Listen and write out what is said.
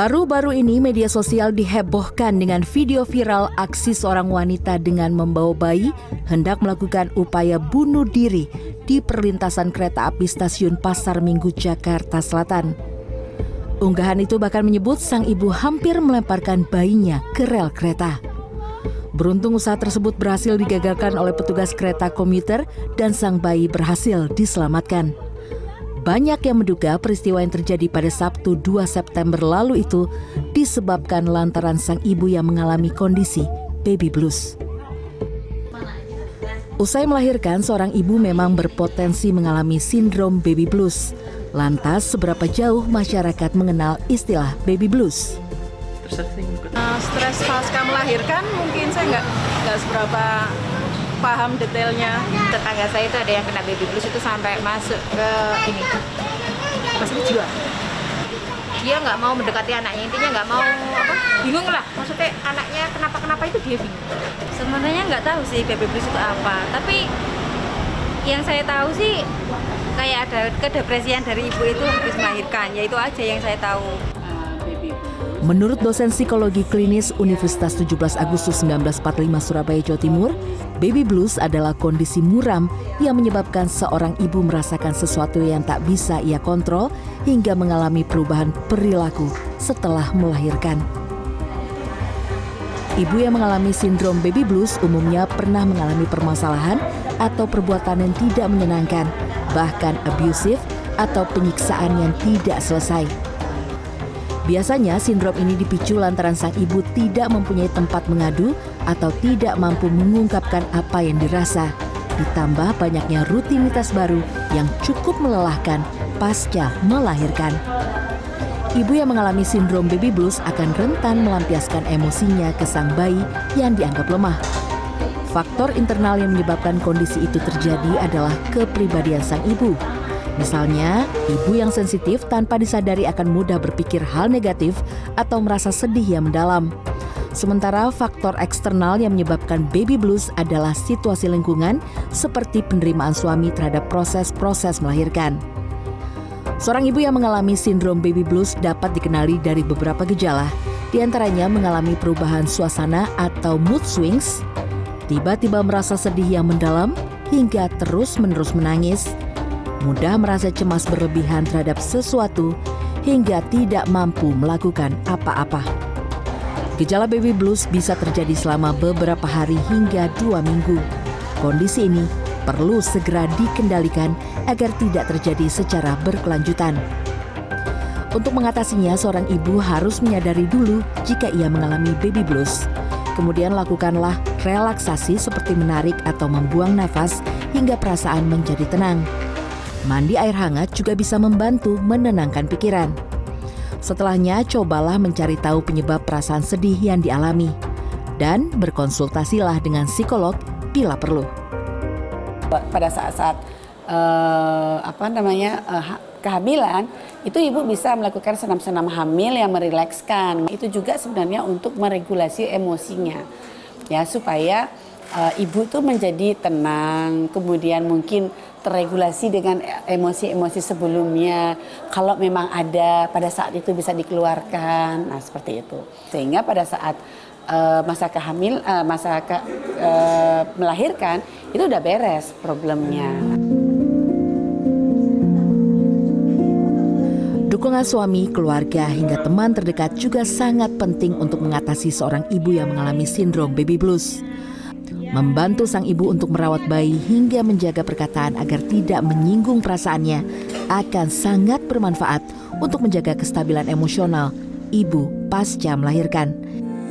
Baru-baru ini media sosial dihebohkan dengan video viral aksi seorang wanita dengan membawa bayi hendak melakukan upaya bunuh diri di perlintasan kereta api stasiun Pasar Minggu Jakarta Selatan. Unggahan itu bahkan menyebut sang ibu hampir melemparkan bayinya ke rel kereta. Beruntung usaha tersebut berhasil digagalkan oleh petugas kereta komuter dan sang bayi berhasil diselamatkan. Banyak yang menduga peristiwa yang terjadi pada Sabtu 2 September lalu itu disebabkan lantaran sang ibu yang mengalami kondisi baby blues. Usai melahirkan, seorang ibu memang berpotensi mengalami sindrom baby blues. Lantas, seberapa jauh masyarakat mengenal istilah baby blues? Uh, stres pasca melahirkan mungkin saya nggak nggak seberapa paham detailnya. Tetangga saya itu ada yang kena baby blues itu sampai masuk ke ini masuk ke jiwa. Dia nggak mau mendekati anaknya, intinya nggak mau apa? Bingung lah, maksudnya anaknya kenapa-kenapa itu dia bingung. Sebenarnya nggak tahu sih baby blues itu apa, tapi yang saya tahu sih kayak ada kedepresian dari ibu itu habis melahirkan, yaitu aja yang saya tahu. Menurut dosen psikologi klinis Universitas 17 Agustus 1945 Surabaya, Jawa Timur, baby blues adalah kondisi muram yang menyebabkan seorang ibu merasakan sesuatu yang tak bisa ia kontrol hingga mengalami perubahan perilaku setelah melahirkan. Ibu yang mengalami sindrom baby blues umumnya pernah mengalami permasalahan atau perbuatan yang tidak menyenangkan, bahkan abusive atau penyiksaan yang tidak selesai. Biasanya sindrom ini dipicu lantaran sang ibu tidak mempunyai tempat mengadu atau tidak mampu mengungkapkan apa yang dirasa. Ditambah banyaknya rutinitas baru yang cukup melelahkan pasca melahirkan. Ibu yang mengalami sindrom baby blues akan rentan melampiaskan emosinya ke sang bayi yang dianggap lemah. Faktor internal yang menyebabkan kondisi itu terjadi adalah kepribadian sang ibu Misalnya, ibu yang sensitif tanpa disadari akan mudah berpikir hal negatif atau merasa sedih yang mendalam. Sementara faktor eksternal yang menyebabkan baby blues adalah situasi lingkungan seperti penerimaan suami terhadap proses-proses melahirkan. Seorang ibu yang mengalami sindrom baby blues dapat dikenali dari beberapa gejala, di antaranya mengalami perubahan suasana atau mood swings, tiba-tiba merasa sedih yang mendalam, hingga terus-menerus menangis, mudah merasa cemas berlebihan terhadap sesuatu hingga tidak mampu melakukan apa-apa. Gejala baby blues bisa terjadi selama beberapa hari hingga dua minggu. Kondisi ini perlu segera dikendalikan agar tidak terjadi secara berkelanjutan. Untuk mengatasinya, seorang ibu harus menyadari dulu jika ia mengalami baby blues. Kemudian lakukanlah relaksasi seperti menarik atau membuang nafas hingga perasaan menjadi tenang. Mandi air hangat juga bisa membantu menenangkan pikiran. Setelahnya, cobalah mencari tahu penyebab perasaan sedih yang dialami dan berkonsultasilah dengan psikolog bila perlu. Pada saat-saat uh, apa namanya uh, kehamilan, itu ibu bisa melakukan senam-senam hamil yang merilekskan. Itu juga sebenarnya untuk meregulasi emosinya, ya supaya uh, ibu tuh menjadi tenang, kemudian mungkin terregulasi dengan emosi-emosi sebelumnya. Kalau memang ada pada saat itu bisa dikeluarkan, nah seperti itu. Sehingga pada saat uh, masa kehamil, uh, masa ke, uh, melahirkan itu udah beres problemnya. Dukungan suami, keluarga, hingga teman terdekat juga sangat penting untuk mengatasi seorang ibu yang mengalami sindrom baby blues membantu sang ibu untuk merawat bayi hingga menjaga perkataan agar tidak menyinggung perasaannya akan sangat bermanfaat untuk menjaga kestabilan emosional ibu pasca melahirkan.